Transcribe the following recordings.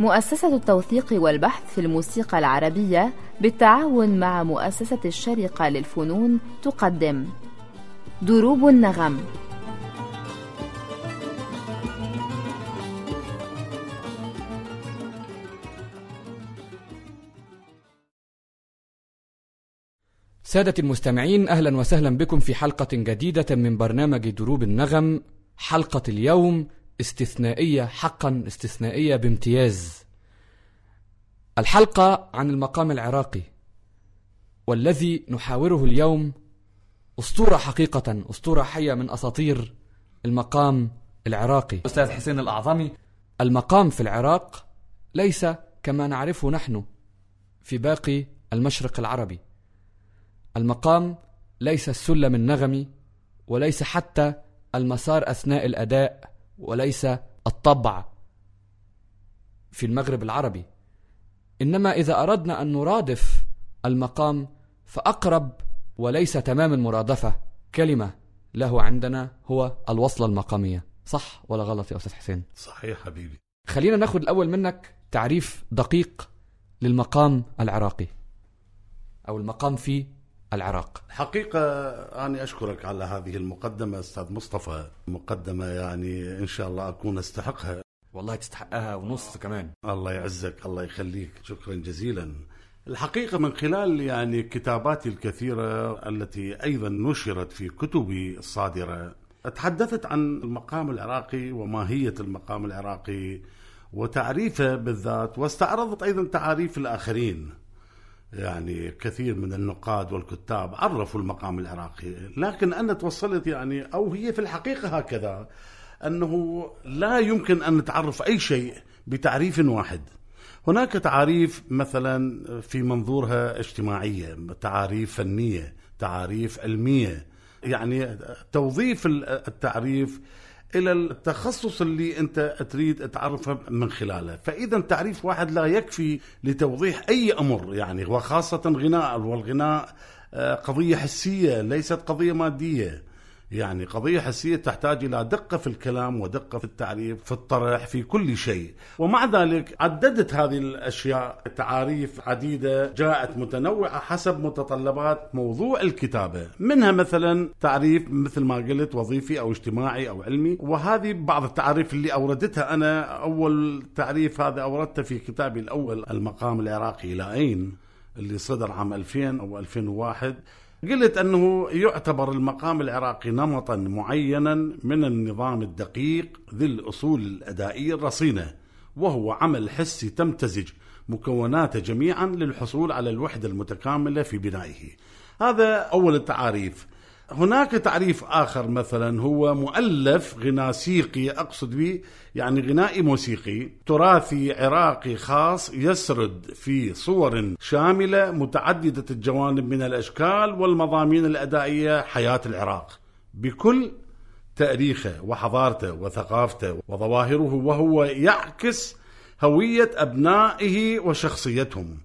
مؤسسة التوثيق والبحث في الموسيقى العربية بالتعاون مع مؤسسة الشرقة للفنون تقدم. دروب النغم. سادة المستمعين أهلا وسهلا بكم في حلقة جديدة من برنامج دروب النغم حلقة اليوم استثنائية حقا استثنائية بامتياز. الحلقة عن المقام العراقي والذي نحاوره اليوم أسطورة حقيقة أسطورة حية من أساطير المقام العراقي. أستاذ حسين الأعظمي المقام في العراق ليس كما نعرفه نحن في باقي المشرق العربي. المقام ليس السلم النغمي وليس حتى المسار أثناء الأداء وليس الطبع في المغرب العربي. إنما إذا أردنا أن نرادف المقام فأقرب وليس تمام المرادفة كلمة له عندنا هو الوصلة المقامية. صح ولا غلط يا أستاذ حسين؟ صحيح حبيبي. خلينا ناخد الأول منك تعريف دقيق للمقام العراقي أو المقام في العراق. حقيقة أنا أشكرك على هذه المقدمة أستاذ مصطفى. مقدمة يعني إن شاء الله أكون أستحقها. والله تستحقها ونص كمان. الله يعزك الله يخليك. شكرا جزيلا. الحقيقة من خلال يعني كتاباتي الكثيرة التي أيضا نشرت في كتبي الصادرة تحدثت عن المقام العراقي وماهية المقام العراقي وتعريفه بالذات واستعرضت أيضا تعاريف الآخرين. يعني كثير من النقاد والكتاب عرفوا المقام العراقي لكن أنا توصلت يعني أو هي في الحقيقة هكذا أنه لا يمكن أن نتعرف أي شيء بتعريف واحد. هناك تعاريف مثلا في منظورها اجتماعية تعاريف فنية تعاريف علمية يعني توظيف التعريف إلى التخصص اللي أنت تريد تعرفه من خلاله. فإذا تعريف واحد لا يكفي لتوضيح أي أمر يعني وخاصة غناء والغناء آه، قضية حسية ليست قضية مادية. يعني قضية حسية تحتاج إلى دقة في الكلام ودقة في التعريف في الطرح في كل شيء. ومع ذلك عددت هذه الأشياء تعاريف عديدة جاءت متنوعة حسب متطلبات موضوع الكتابة. منها مثلا تعريف مثل ما قلت وظيفي أو اجتماعي أو علمي. وهذه بعض التعاريف اللي أوردتها أنا أول تعريف هذا أوردته في كتابي الأول المقام العراقي إلى أين؟ اللي صدر عام 2000 أو 2001 قلت أنه يعتبر المقام العراقي نمطا معينا من النظام الدقيق ذي الأصول الأدائية الرصينة وهو عمل حسي تمتزج مكوناته جميعا للحصول على الوحدة المتكاملة في بنائه. هذا أول التعاريف. هناك تعريف آخر مثلا هو مؤلف غناسيقي أقصد به يعني غنائي موسيقي تراثي عراقي خاص يسرد في صور شاملة متعددة الجوانب من الأشكال والمضامين الأدائية حياة العراق. بكل تاريخه وحضارته وثقافته وظواهره وهو يعكس هوية أبنائه وشخصيتهم.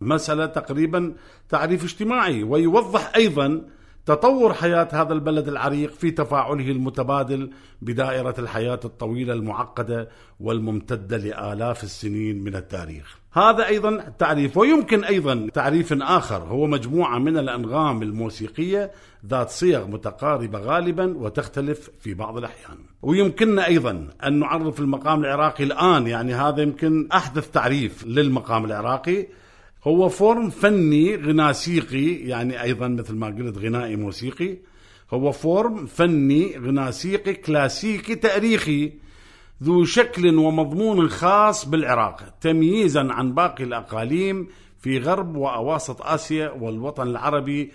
مسألة تقريبا تعريف اجتماعي ويوضح أيضا تطور حياة هذا البلد العريق في تفاعله المتبادل بدائرة الحياة الطويلة المعقدة والممتدة لآلاف السنين من التاريخ. هذا أيضا تعريف ويمكن أيضا تعريف آخر هو مجموعة من الأنغام الموسيقية ذات صيغ متقاربة غالبا وتختلف في بعض الأحيان. ويمكننا أيضا أن نعرف المقام العراقي الآن يعني هذا يمكن أحدث تعريف للمقام العراقي. هو فورم فني غناسيقي يعني أيضا مثل ما قلت غنائي موسيقي. هو فورم فني غناسيقي كلاسيكي تاريخي ذو شكل ومضمون خاص بالعراق تمييزا عن باقي الأقاليم في غرب وأواسط آسيا والوطن العربي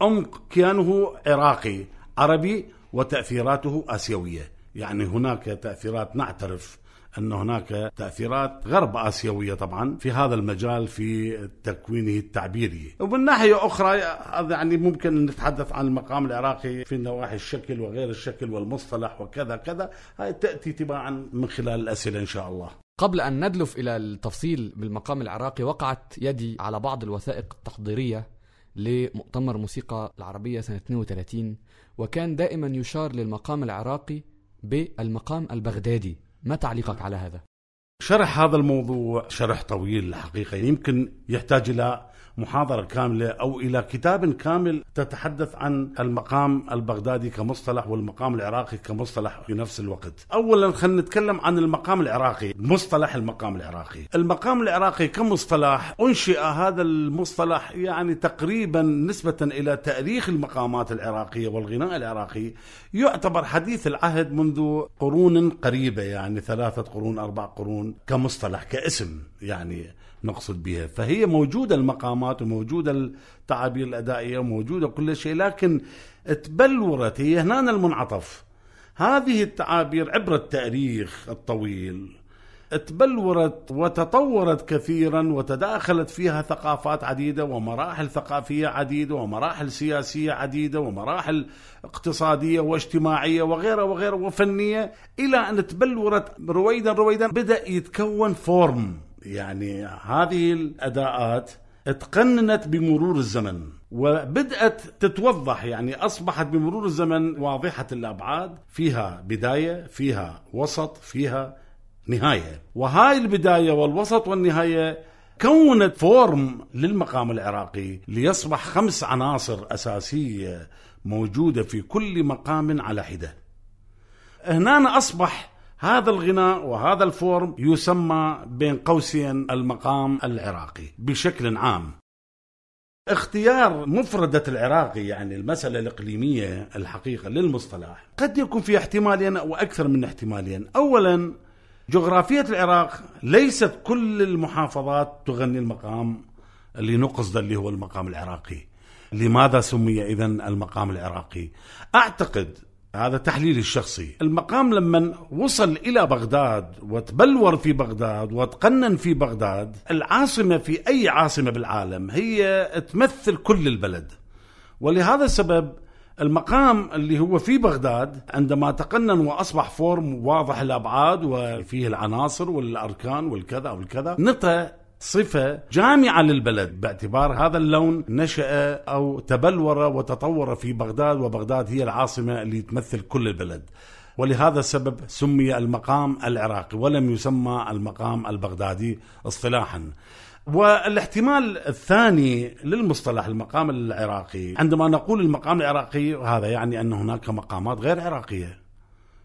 عمق كيانه عراقي عربي وتأثيراته آسيوية. يعني هناك تأثيرات نعترف أن هناك تأثيرات غرب آسيوية طبعا في هذا المجال في تكوينه التعبيري. ومن ناحية أخرى يعني ممكن نتحدث عن المقام العراقي في نواحي الشكل وغير الشكل والمصطلح وكذا كذا. هاي تأتي تباعا من خلال الأسئلة إن شاء الله. قبل أن ندلف إلى التفصيل بالمقام العراقي وقعت يدي على بعض الوثائق التحضيرية لمؤتمر موسيقى العربية سنة 32 وكان دائما يشار للمقام العراقي بالمقام البغدادي. ما تعليقك على هذا؟ شرح هذا الموضوع شرح طويل الحقيقة يمكن يحتاج إلى محاضرة كاملة أو إلى كتاب كامل تتحدث عن المقام البغدادي كمصطلح والمقام العراقي كمصطلح في نفس الوقت. أولا خلينا نتكلم عن المقام العراقي مصطلح المقام العراقي. المقام العراقي كمصطلح أنشئ هذا المصطلح يعني تقريبا نسبة إلى تأريخ المقامات العراقية والغناء العراقي. يعتبر حديث العهد منذ قرون قريبة يعني ثلاثة قرون أربع قرون كمصطلح كاسم يعني. نقصد بها. فهي موجودة المقامات وموجودة التعابير الأدائية وموجودة كل شيء لكن تبلورت هي هنا المنعطف. هذه التعابير عبر التاريخ الطويل تبلورت وتطورت كثيرا وتداخلت فيها ثقافات عديدة ومراحل ثقافية عديدة ومراحل سياسية عديدة ومراحل اقتصادية واجتماعية وغيرها وغيرها وفنية إلى أن تبلورت رويدا رويدا بدأ يتكون فورم. يعني هذه الأداءات تقننت بمرور الزمن وبدأت تتوضح يعني أصبحت بمرور الزمن واضحة الأبعاد فيها بداية فيها وسط فيها نهاية. وهاي البداية والوسط والنهاية كونت فورم للمقام العراقي ليصبح خمس عناصر أساسية موجودة في كل مقام على حدة. هنا أصبح هذا الغناء وهذا الفورم يسمى بين قوسين المقام العراقي بشكل عام. اختيار مفردة العراقي يعني المسألة الإقليمية الحقيقة للمصطلح قد يكون في احتمالين أو أكثر من احتمالين. أولا جغرافية العراق ليست كل المحافظات تغني المقام اللي نقصد اللي هو المقام العراقي. لماذا سمي إذا المقام العراقي؟ أعتقد هذا تحليلي الشخصي. المقام لما وصل إلى بغداد وتبلور في بغداد وتقنن في بغداد العاصمة في أي عاصمة بالعالم هي تمثل كل البلد. ولهذا السبب المقام اللي هو في بغداد عندما تقنن وأصبح فورم واضح الابعاد وفيه العناصر والأركان والكذا والكذا نطى صفة جامعة للبلد باعتبار هذا اللون نشأ أو تبلور وتطور في بغداد وبغداد هي العاصمة اللي تمثل كل البلد. ولهذا السبب سمي المقام العراقي ولم يسمى المقام البغدادي اصطلاحا. والاحتمال الثاني للمصطلح المقام العراقي عندما نقول المقام العراقي هذا يعني أن هناك مقامات غير عراقية.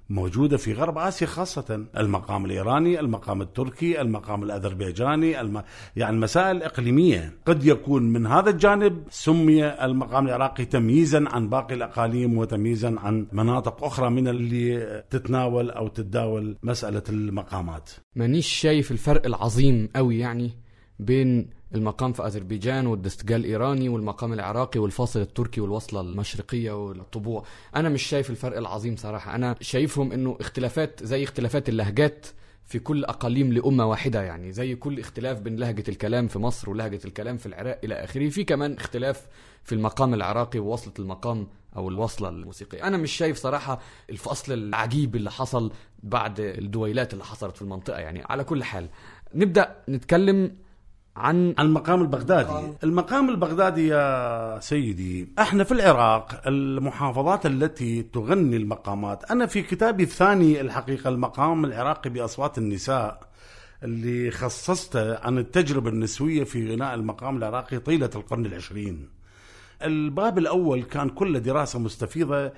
موجودة في غرب آسيا خاصة. المقام الإيراني المقام التركي المقام الأذربيجاني الم... يعني مسائل إقليمية. قد يكون من هذا الجانب سمي المقام العراقي تمييزا عن باقي الأقاليم وتمييزا عن مناطق أخرى من اللي تتناول أو تتداول مسألة المقامات. مانيش شايف الفرق العظيم قوي يعني. بين المقام في أذربيجان والدستجال الإيراني والمقام العراقي والفاصل التركي والوصلة المشرقية والطبوع. أنا مش شايف الفرق العظيم صراحة. أنا شايفهم أنه اختلافات زي اختلافات اللهجات في كل أقاليم لأمة واحدة يعني زي كل اختلاف بين لهجة الكلام في مصر ولهجة الكلام في العراق إلى آخره. في كمان اختلاف في المقام العراقي ووصلة المقام أو الوصلة الموسيقية. أنا مش شايف صراحة الفصل العجيب اللي حصل بعد الدويلات اللي حصلت في المنطقة يعني. على كل حال نبدأ نتكلم عن المقام البغدادي. المقام. البغدادي يا سيدي إحنا في العراق المحافظات التي تغني المقامات. أنا في كتابي الثاني الحقيقة المقام العراقي بأصوات النساء اللي خصصته عن التجربة النسوية في غناء المقام العراقي طيلة القرن العشرين. الباب الأول كان كله دراسة مستفيضة.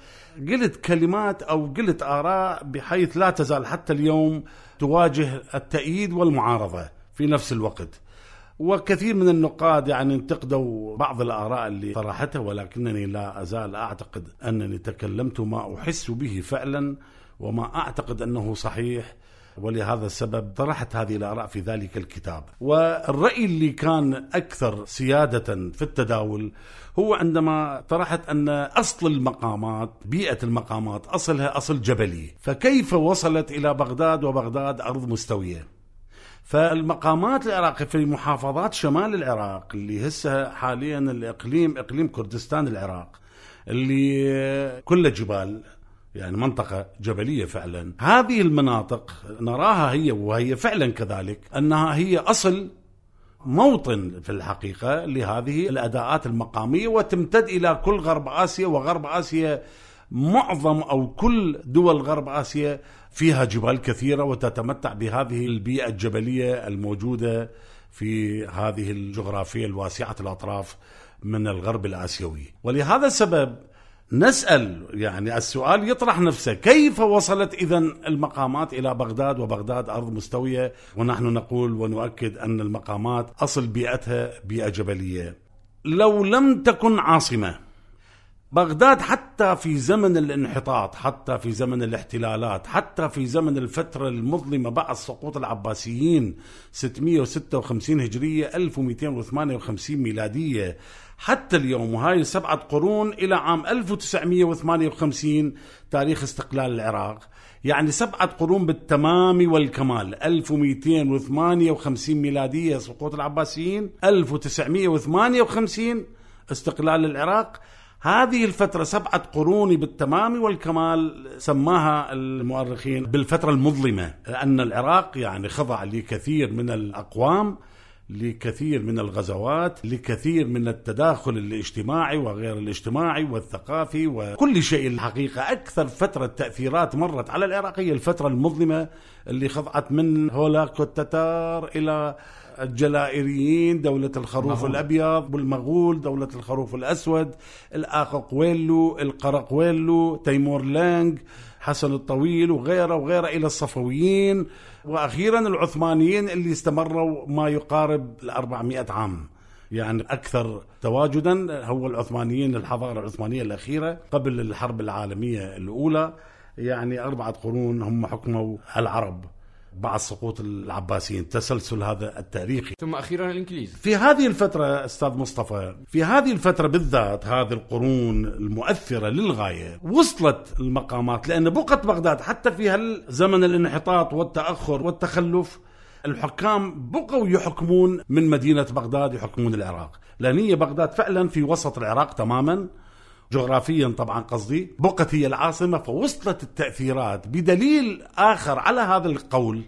قلت كلمات أو قلت آراء بحيث لا تزال حتى اليوم تواجه التأييد والمعارضة في نفس الوقت. وكثير من النقاد يعني انتقدوا بعض الآراء اللي طرحتها ولكنني لا أزال أعتقد أنني تكلمت ما أحس به فعلا وما أعتقد أنه صحيح ولهذا السبب طرحت هذه الآراء في ذلك الكتاب. والرأي اللي كان أكثر سيادة في التداول هو عندما طرحت أن أصل المقامات بيئة المقامات أصلها أصل جبلي فكيف وصلت إلى بغداد وبغداد أرض مستوية؟ فالمقامات العراقية في محافظات شمال العراق اللي هسه حاليا الإقليم إقليم كردستان العراق اللي كله جبال يعني منطقة جبلية فعلا. هذه المناطق نراها هي وهي فعلا كذلك أنها هي أصل موطن في الحقيقة لهذه الأداءات المقامية وتمتد إلى كل غرب آسيا وغرب آسيا معظم أو كل دول غرب آسيا فيها جبال كثيرة وتتمتع بهذه البيئة الجبلية الموجودة في هذه الجغرافية الواسعة الأطراف من الغرب الآسيوي. ولهذا السبب نسأل يعني السؤال يطرح نفسه كيف وصلت إذا المقامات إلى بغداد وبغداد أرض مستوية؟ ونحن نقول ونؤكد أن المقامات أصل بيئتها بيئة جبلية. لو لم تكن عاصمة بغداد حتى في زمن الانحطاط حتى في زمن الاحتلالات حتى في زمن الفترة المظلمة بعد سقوط العباسيين 656 هجرية 1258 ميلادية. حتى اليوم وهاي سبعة قرون إلى عام 1958 تاريخ استقلال العراق. يعني سبعة قرون بالتمام والكمال. 1258 ميلادية سقوط العباسيين. 1958 استقلال العراق. هذه الفترة سبعة قرون بالتمام والكمال سماها المؤرخين بالفترة المظلمة لأن العراق يعني خضع لكثير من الأقوام لكثير من الغزوات لكثير من التداخل الاجتماعي وغير الاجتماعي والثقافي وكل شيء. الحقيقة أكثر فترة تأثيرات مرت على العراق هي الفترة المظلمة اللي خضعت من هولاكو التتار إلى الجلائريين دولة الخروف مغول. الأبيض والمغول دولة الخروف الأسود الآققويلو القرقويلو تيمور لانج حسن الطويل وغيره وغيره إلى الصفويين. وأخيرا العثمانيين اللي استمروا ما يقارب ال 400 عام. يعني أكثر تواجدا هو العثمانيين الحضارة العثمانية الأخيرة قبل الحرب العالمية الأولى. يعني أربعة قرون هم حكموا العرب. بعد سقوط العباسيين تسلسل هذا التاريخي ثم أخيرا الإنجليز. في هذه الفترة أستاذ مصطفى في هذه الفترة بالذات هذه القرون المؤثرة للغاية وصلت المقامات لأن بقت بغداد حتى في هالزمن الانحطاط والتأخر والتخلف الحكام بقوا يحكمون من مدينة بغداد يحكمون العراق. لأن هي بغداد فعلا في وسط العراق تماما جغرافيا طبعا قصدي بقت هي العاصمة فوصلت التأثيرات بدليل آخر على هذا القول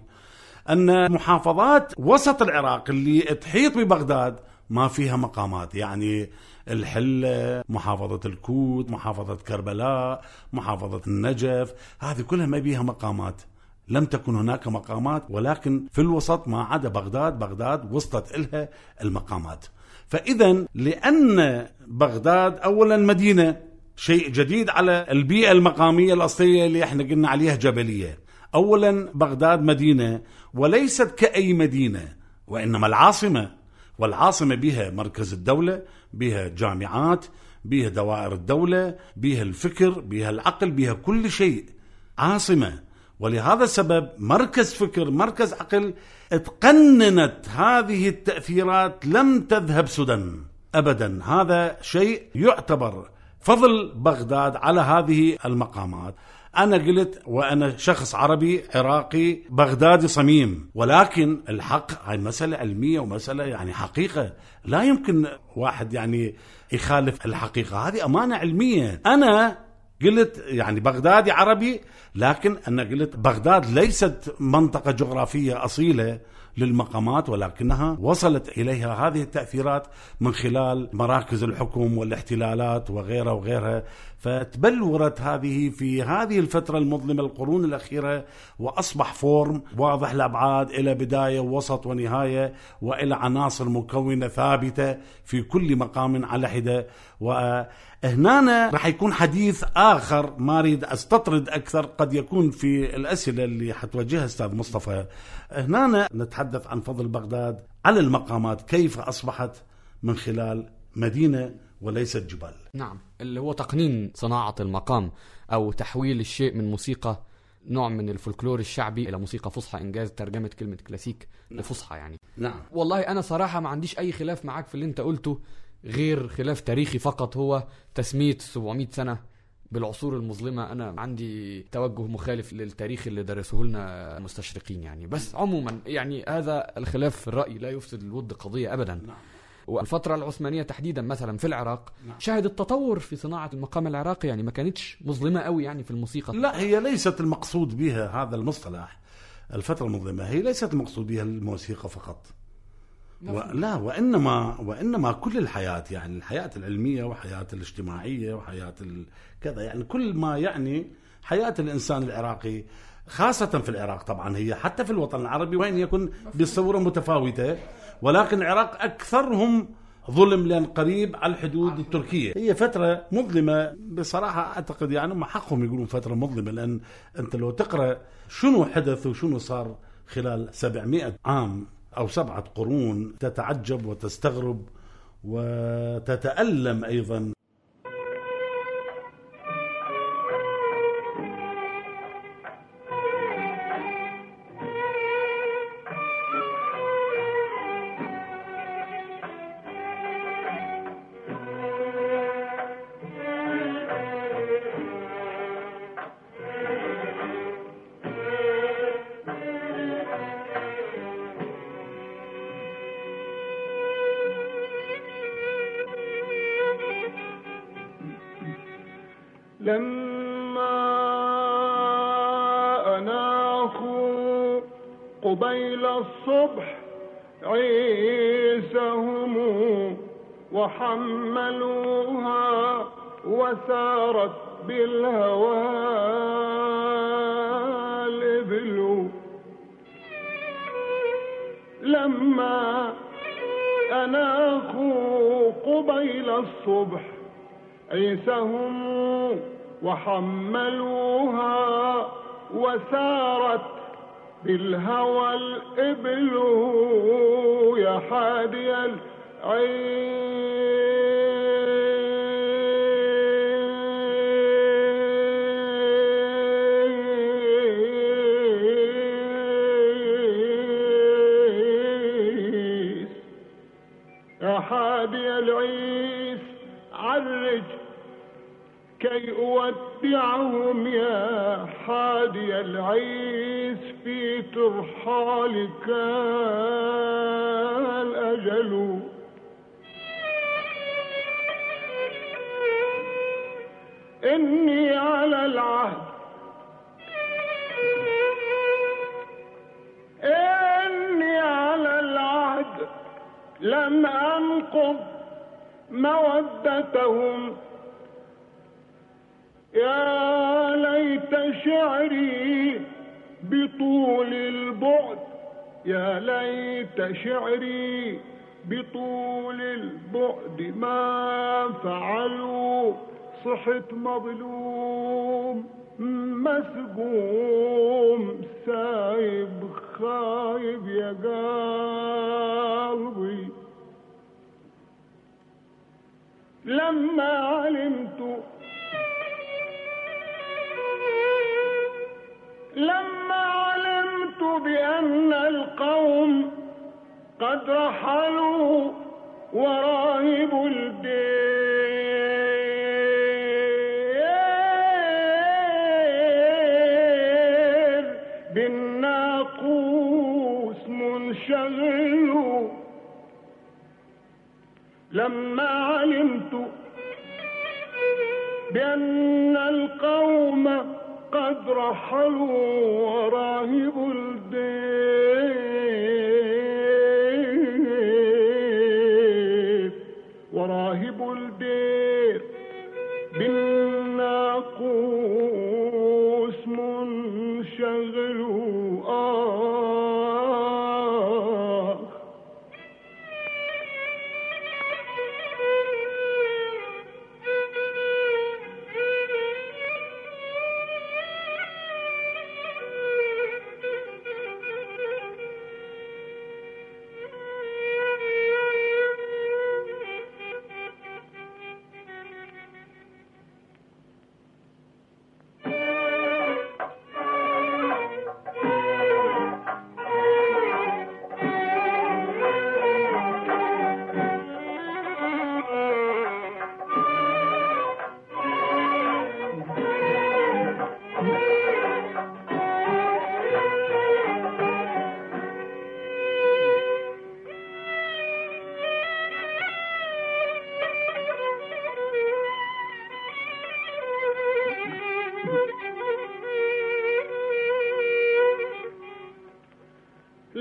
أن محافظات وسط العراق اللي تحيط ببغداد ما فيها مقامات. يعني الحلة محافظة الكوت محافظة كربلاء محافظة النجف هذه كلها ما بيها مقامات. لم تكن هناك مقامات ولكن في الوسط ما عدا بغداد بغداد وصلت إلها المقامات. فإذا لأن بغداد أولا مدينة شيء جديد على البيئة المقامية الأصلية اللي إحنا قلنا عليها جبلية. أولا بغداد مدينة وليست كأي مدينة وإنما العاصمة. والعاصمة بها مركز الدولة بها جامعات بها دوائر الدولة بها الفكر بها العقل بها كل شيء. عاصمة. ولهذا السبب مركز فكر مركز عقل تقننت هذه التأثيرات لم تذهب سدى أبدا. هذا شيء يعتبر فضل بغداد على هذه المقامات. أنا قلت وأنا شخص عربي عراقي بغدادي صميم. ولكن الحق هاي مسألة علمية ومسألة يعني حقيقة. لا يمكن واحد يعني يخالف الحقيقة. هذه أمانة علمية. أنا قلت يعني بغدادي عربي لكن أنا قلت بغداد ليست منطقة جغرافية أصيلة للمقامات ولكنها وصلت إليها هذه التأثيرات من خلال مراكز الحكم والاحتلالات وغيرها وغيرها. فتبلورت هذه في هذه الفترة المظلمة القرون الأخيرة وأصبح فورم واضح الابعاد إلى بداية ووسط ونهاية وإلى عناصر مكونة ثابتة في كل مقام على حدة. وهنا راح يكون حديث آخر ما أريد أستطرد أكثر قد يكون في الأسئلة اللي حتوجهها أستاذ مصطفى. هنا نتحدث عن فضل بغداد على المقامات كيف أصبحت من خلال مدينة وليست جبال؟ نعم اللي هو تقنين صناعة المقام أو تحويل الشيء من موسيقى نوع من الفولكلور الشعبي إلى موسيقى فصحى إنجاز ترجمة كلمة كلاسيك لفصحى يعني. نعم. والله أنا صراحة ما عنديش أي خلاف معاك في اللي أنت قلته غير خلاف تاريخي فقط هو تسمية 700 سنة بالعصور المظلمة أنا عندي توجه مخالف للتاريخ اللي درسوه لنا المستشرقين يعني بس عموما يعني هذا الخلاف في الرأي لا يفسد الود قضية أبدا نعم. والفترة العثمانية تحديدا مثلا في العراق نعم. شهدت تطور في صناعة المقام العراقي يعني ما كانتش مظلمة قوي يعني في الموسيقى لا هي ليست المقصود بها هذا المصطلح الفترة المظلمة هي ليست المقصود بها الموسيقى فقط و... لا وإنما وإنما كل الحياة يعني الحياة العلمية وحياة الاجتماعية وحياة ال... كذا يعني كل ما يعني حياة الإنسان العراقي خاصة في العراق طبعا هي حتى في الوطن العربي وين يكون بصورة متفاوتة ولكن العراق أكثرهم ظلم لأن قريب على الحدود التركية. هي فترة مظلمة بصراحة أعتقد يعني هم حقهم يقولون فترة مظلمة لأن أنت لو تقرأ شنو حدث وشنو صار خلال 700 عام أو سبعة قرون تتعجب وتستغرب وتتألم أيضا الصبح عيسهم وحملوها وسارت بالهوى الإبل لما أناخوا قبيل الصبح عيسهم وحملوها وسارت بالهوى الإبل يا حادي العيس يا حادي العيس عرج كي أودعهم يا حادي العيس. ترحالك الأجل. إني على العهد. إني على العهد. لم أنقض مودتهم. يا ليت شعري بطول البعد ما فعلوا صحت مظلوم مسقوم سايب خايب يا قلبي. لما علمت لما قد رحلوا وراهب الدير بالناقوس منشغل. لما علمت بأن القوم قد رحلوا وراهب الدير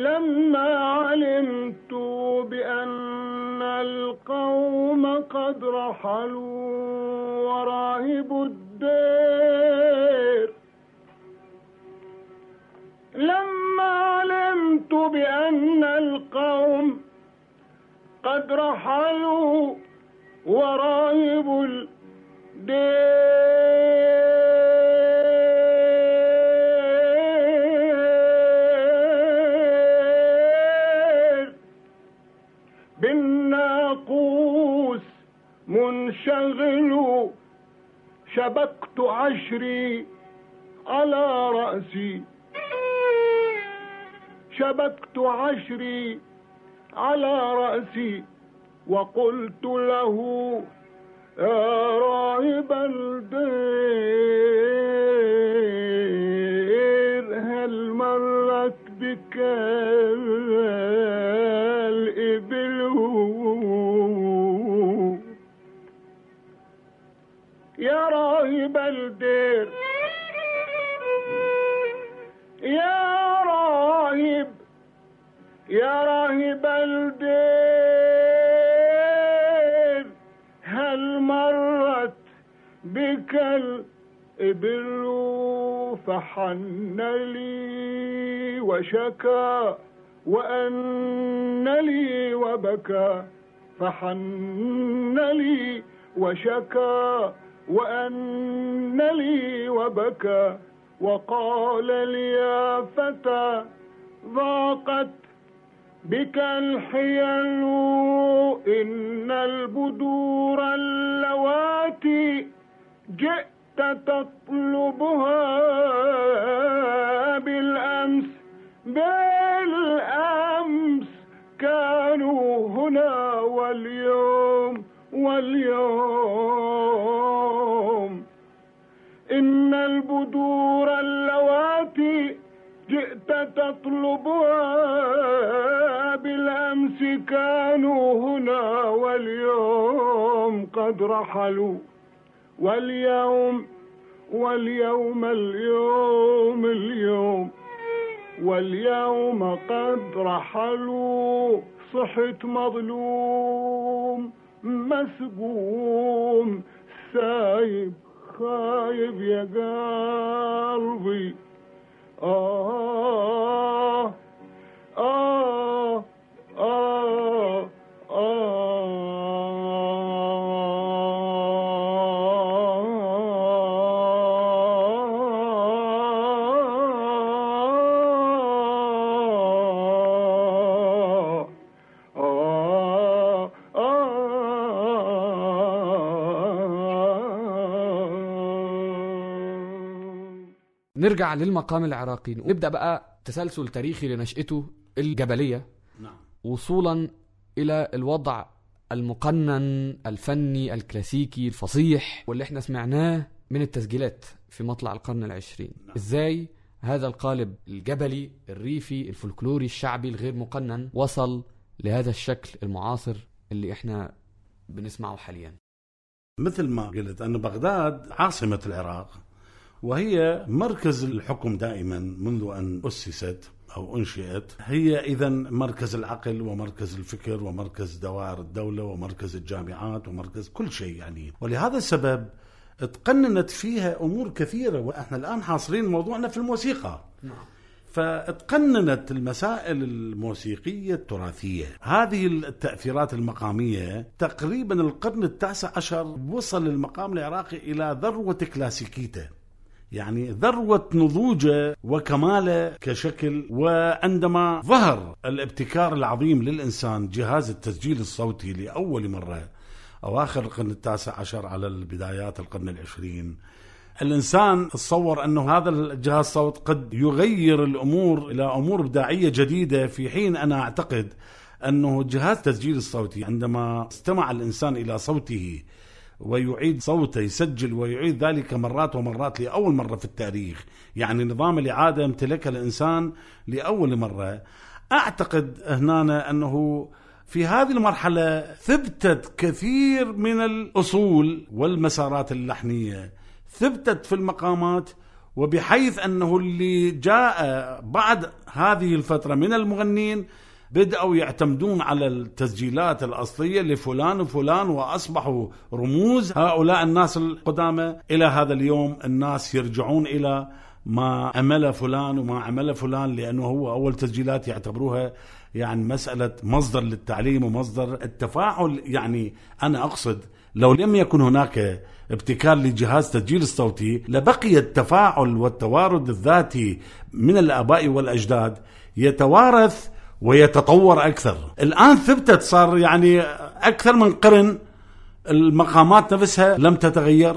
لما علمت بأن القوم قد رحلوا وراهب الدير. لما علمت بأن القوم قد رحلوا وراهب الدير منشغل شبكت عشري على رأسي. شبكت عشري على رأسي وقلت له يا راهب الدير هل مرت بك بك الإبل فحن لي وشكى وأن لي وبكى فحن لي وشكى وأن لي وبكى وقال لي يا فتى ضاقت بك الحيل إن البدور اللواتي جئت تطلبها بالأمس بالأمس كانوا هنا واليوم واليوم. إن البدور اللواتي جئت تطلبها بالأمس كانوا هنا واليوم قد رحلوا. واليوم واليوم اليوم اليوم واليوم قد رحلوا صحت مظلوم مسبوم سايب خايب يا قلبي. آه آه آه. نرجع للمقام العراقي. ونبدأ بقى تسلسل تاريخي لنشأته الجبلية. نعم. وصولا إلى الوضع المقنن الفني الكلاسيكي الفصيح واللي إحنا سمعناه من التسجيلات في مطلع القرن العشرين. نعم. إزاي هذا القالب الجبلي الريفي الفولكلوري الشعبي الغير مقنن وصل لهذا الشكل المعاصر اللي إحنا بنسمعه حاليا؟ مثل ما قلت أن بغداد عاصمة العراق. وهي مركز الحكم دائما منذ أن أسست أو أنشئت. هي إذا مركز العقل ومركز الفكر ومركز دوائر الدولة ومركز الجامعات ومركز كل شيء يعني. ولهذا السبب تقننت فيها أمور كثيرة وإحنا الآن حاصرين موضوعنا في الموسيقى. فتقننت المسائل الموسيقية التراثية. هذه التأثيرات المقامية تقريبا القرن التاسع عشر وصل المقام العراقي إلى ذروة كلاسيكيته. يعني ذروة نضوجه وكماله كشكل وعندما ظهر الابتكار العظيم للإنسان جهاز التسجيل الصوتي لأول مرة أواخر القرن التاسع عشر على البدايات القرن العشرين الإنسان تصور أنه هذا الجهاز الصوت قد يغير الأمور إلى أمور إبداعية جديدة في حين أنا أعتقد أنه جهاز التسجيل الصوتي عندما استمع الإنسان إلى صوته ويعيد صوته يسجل ويعيد ذلك مرات ومرات لأول مرة في التاريخ. يعني نظام الإعادة امتلكها الإنسان لأول مرة. أعتقد هنا أنه في هذه المرحلة ثبتت كثير من الأصول والمسارات اللحنية. ثبتت في المقامات وبحيث أنه اللي جاء بعد هذه الفترة من المغنين بدأوا يعتمدون على التسجيلات الأصلية لفلان وفلان وأصبحوا رموز. هؤلاء الناس القدامى إلى هذا اليوم الناس يرجعون إلى ما عمل فلان وما عمل فلان لأنه هو أول تسجيلات يعتبروها يعني مسألة مصدر للتعليم ومصدر التفاعل. يعني أنا أقصد لو لم يكن هناك ابتكار لجهاز تسجيل الصوتي لبقي التفاعل والتوارد الذاتي من الآباء والأجداد يتوارث ويتطور أكثر. الآن ثبتت صار يعني أكثر من قرن المقامات نفسها لم تتغير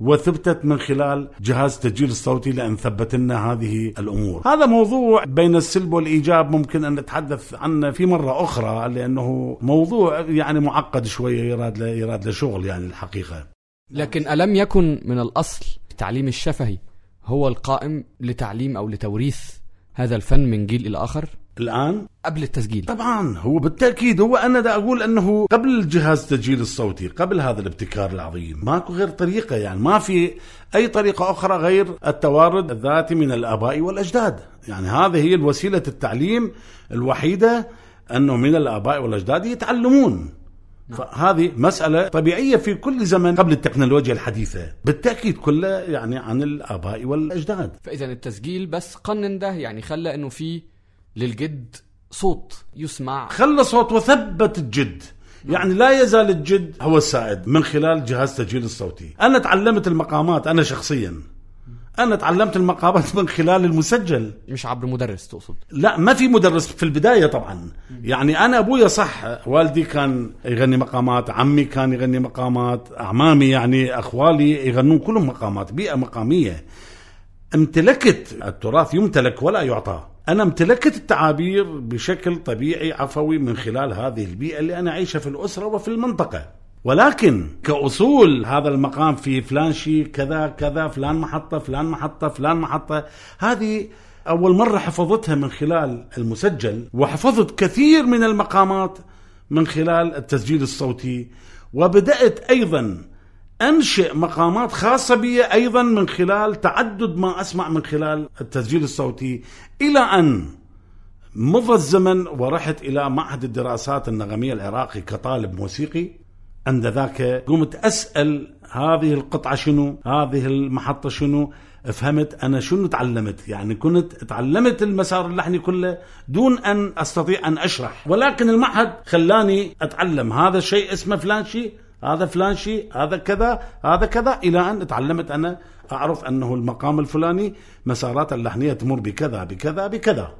وثبتت من خلال جهاز التسجيل الصوتي لأن ثبت لنا هذه الأمور. هذا موضوع بين السلب والإيجاب ممكن أن نتحدث عنه في مرة أخرى لأنه موضوع يعني معقد شوية يراد له, يراد له شغل يعني الحقيقة. لكن ألم يكن من الأصل التعليم الشفهي هو القائم لتعليم أو لتوريث هذا الفن من جيل إلى آخر؟ الآن؟ قبل التسجيل. طبعا هو بالتأكيد هو أنا دا أقول أنه قبل الجهاز التسجيل الصوتي قبل هذا الابتكار العظيم. ماكو غير طريقة يعني ما في أي طريقة أخرى غير التوارد الذاتي من الآباء والأجداد. يعني هذه هي الوسيلة التعليم الوحيدة أنه من الآباء والأجداد يتعلمون. فهذه مسألة طبيعية في كل زمن قبل التكنولوجيا الحديثة بالتأكيد كله يعني عن الآباء والأجداد. فإذا التسجيل بس قنن ده يعني خلى إنه في للجد صوت يسمع. خلى صوت وثبت الجد. يعني لا يزال الجد هو السائد من خلال جهاز التسجيل الصوتي. أنا تعلمت المقامات أنا شخصيا. أنا تعلمت المقامات من خلال المسجل. مش عبر مدرس تقصد؟ لا ما في مدرس في البداية طبعا. يعني أنا أبويا صح والدي كان يغني مقامات عمي كان يغني مقامات أعمامي يعني أخوالي يغنون كلهم مقامات بيئة مقامية. امتلكت التراث يمتلك ولا يعطى. أنا امتلكت التعابير بشكل طبيعي عفوي من خلال هذه البيئة اللي أنا عايشة في الأسرة وفي المنطقة. ولكن كأصول هذا المقام في فلان شيء كذا كذا فلان محطة فلان محطة فلان محطة هذه أول مرة حفظتها من خلال المسجل وحفظت كثير من المقامات من خلال التسجيل الصوتي وبدأت أيضا أنشئ مقامات خاصة بي أيضا من خلال تعدد ما أسمع من خلال التسجيل الصوتي إلى أن مضى الزمن ورحت إلى معهد الدراسات النغمية العراقي كطالب موسيقي. عند ذاك قمت أسأل هذه القطعة شنو؟ هذه المحطة شنو؟ فهمت أنا شنو تعلمت؟ يعني كنت تعلمت المسار اللحني كله دون أن أستطيع أن أشرح. ولكن المعهد خلاني أتعلم هذا الشيء اسمه فلان شيء. هذا فلان شيء هذا كذا هذا كذا إلى أن تعلمت أنا أعرف أنه المقام الفلاني مسارات اللحنية تمر بكذا بكذا بكذا.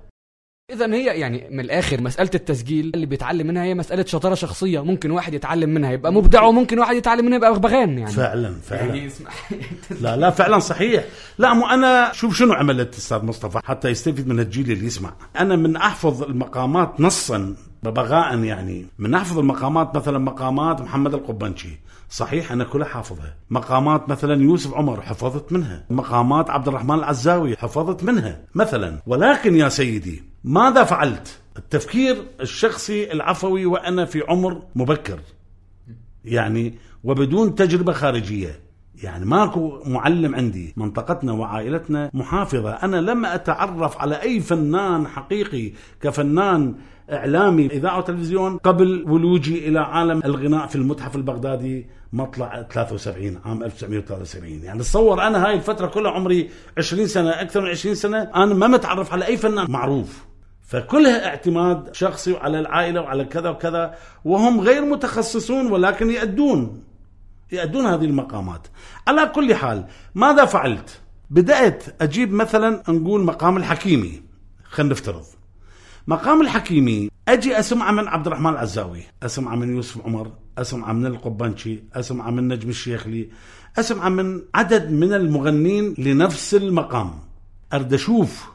إذا هي يعني من الآخر مسألة التسجيل اللي بيتعلم منها هي مسألة شطارة شخصية ممكن واحد يتعلم منها يبقى مبدع وممكن واحد يتعلم منها يبقى بغبغان يعني. فعلا فعلا. يعني لا لا فعلا صحيح. لا مو أنا شوف شنو عملت أستاذ مصطفى حتى يستفيد من الجيل اللي يسمع. أنا من أحفظ المقامات نصا. ببغاء يعني. من أحفظ المقامات مثلا مقامات محمد القبنشي صحيح أنا كلها حافظها. مقامات مثلا يوسف عمر حفظت منها. مقامات عبد الرحمن العزاوي حفظت منها مثلا. ولكن يا سيدي ماذا فعلت؟ التفكير الشخصي العفوي وأنا في عمر مبكر. يعني وبدون تجربة خارجية. يعني ماكو معلم عندي منطقتنا وعائلتنا محافظة. أنا لم أتعرف على أي فنان حقيقي كفنان إعلامي إذاعة وتلفزيون قبل ولوجي إلى عالم الغناء في المتحف البغدادي مطلع 73 عام 1973 يعني تصور أنا هاي الفترة كلها عمري 20 سنة أكثر من 20 سنة أنا ما متعرف على أي فنان معروف. فكلها اعتماد شخصي على العائلة وعلى كذا وكذا وهم غير متخصصون ولكن يأدون. يأدون هذه المقامات. على كل حال ماذا فعلت؟ بدأت أجيب مثلا نقول مقام الحكيمي. خلينا نفترض. مقام الحكيمي أجي أسمعه من عبد الرحمن العزاوي أسمعه من يوسف عمر أسمعه من القبانشي أسمعه من نجم الشيخلي أسمعه من عدد من المغنين لنفس المقام. أرد أشوف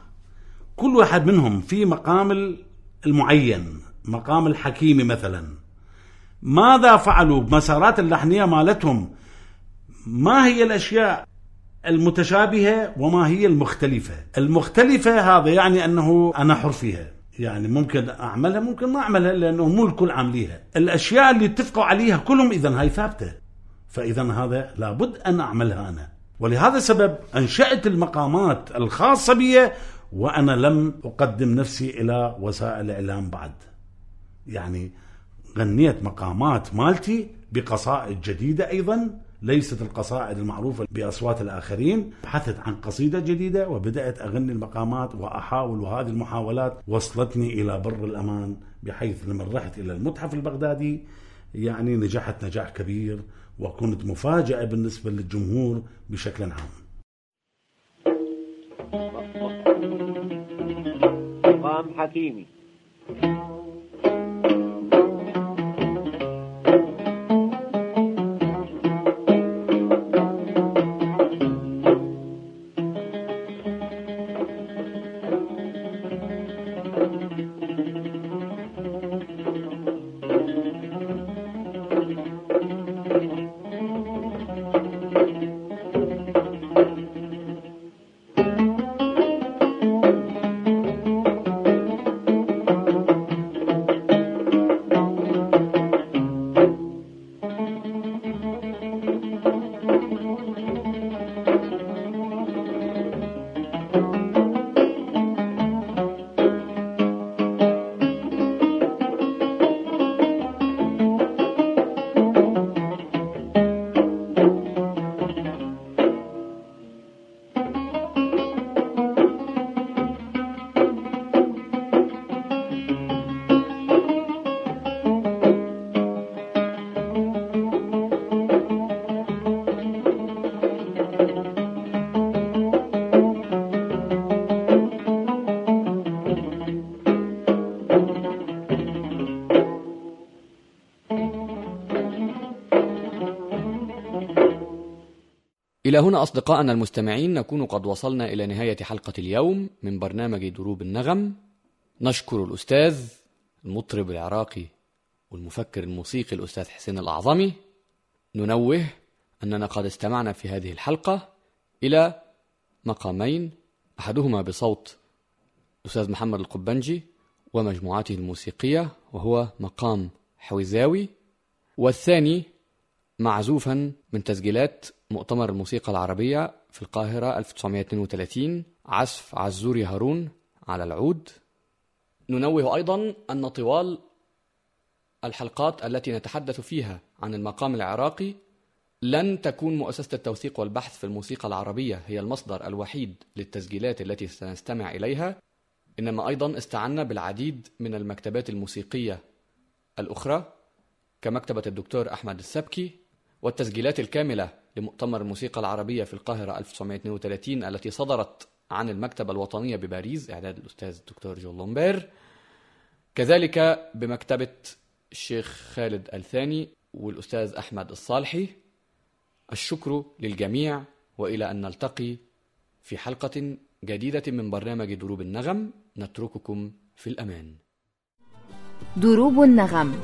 كل واحد منهم في مقام المعين مقام الحكيمي مثلا. ماذا فعلوا؟ بمسارات اللحنية مالتهم. ما هي الأشياء المتشابهة وما هي المختلفة؟ المختلفة هذا يعني أنه أنا حر فيها. يعني ممكن أعملها ممكن ما أعملها لأنه مو الكل عامليها الأشياء اللي اتفقوا عليها كلهم إذا هاي ثابتة. فإذا هذا لابد أن أعملها أنا. ولهذا السبب أنشأت المقامات الخاصة بي وأنا لم أقدم نفسي إلى وسائل الإعلام بعد. يعني غنيت مقامات مالتي بقصائد جديدة أيضا ليست القصائد المعروفة بأصوات الآخرين. بحثت عن قصيدة جديدة وبدأت أغني المقامات وأحاول وهذه المحاولات. وصلتني إلى بر الأمان بحيث لما رحت إلى المتحف البغدادي يعني نجحت نجاح كبير وكنت مفاجأة بالنسبة للجمهور بشكل عام. مقام حكيمي. هنا أصدقائنا المستمعين نكون قد وصلنا إلى نهاية حلقة اليوم من برنامج دروب النغم. نشكر الأستاذ المطرب العراقي والمفكر الموسيقي الأستاذ حسين الأعظمي. ننوه أننا قد استمعنا في هذه الحلقة إلى مقامين أحدهما بصوت الأستاذ محمد القبنجي ومجموعته الموسيقية وهو مقام حويزاوي والثاني معزوفا من تسجيلات مؤتمر الموسيقى العربية في القاهرة 1932 عزف عزوري هارون على العود. ننوه أيضا أن طوال الحلقات التي نتحدث فيها عن المقام العراقي لن تكون مؤسسة التوثيق والبحث في الموسيقى العربية هي المصدر الوحيد للتسجيلات التي سنستمع إليها. إنما أيضا استعنا بالعديد من المكتبات الموسيقية الأخرى كمكتبة الدكتور أحمد السبكي والتسجيلات الكاملة لمؤتمر الموسيقى العربية في القاهرة 1932 التي صدرت عن المكتبة الوطنية بباريس إعداد الأستاذ الدكتور جون لومبير. كذلك بمكتبة الشيخ خالد الثاني والأستاذ أحمد الصالحي الشكر للجميع وإلى أن نلتقي في حلقة جديدة من برنامج دروب النغم. نترككم في الأمان. دروب النغم.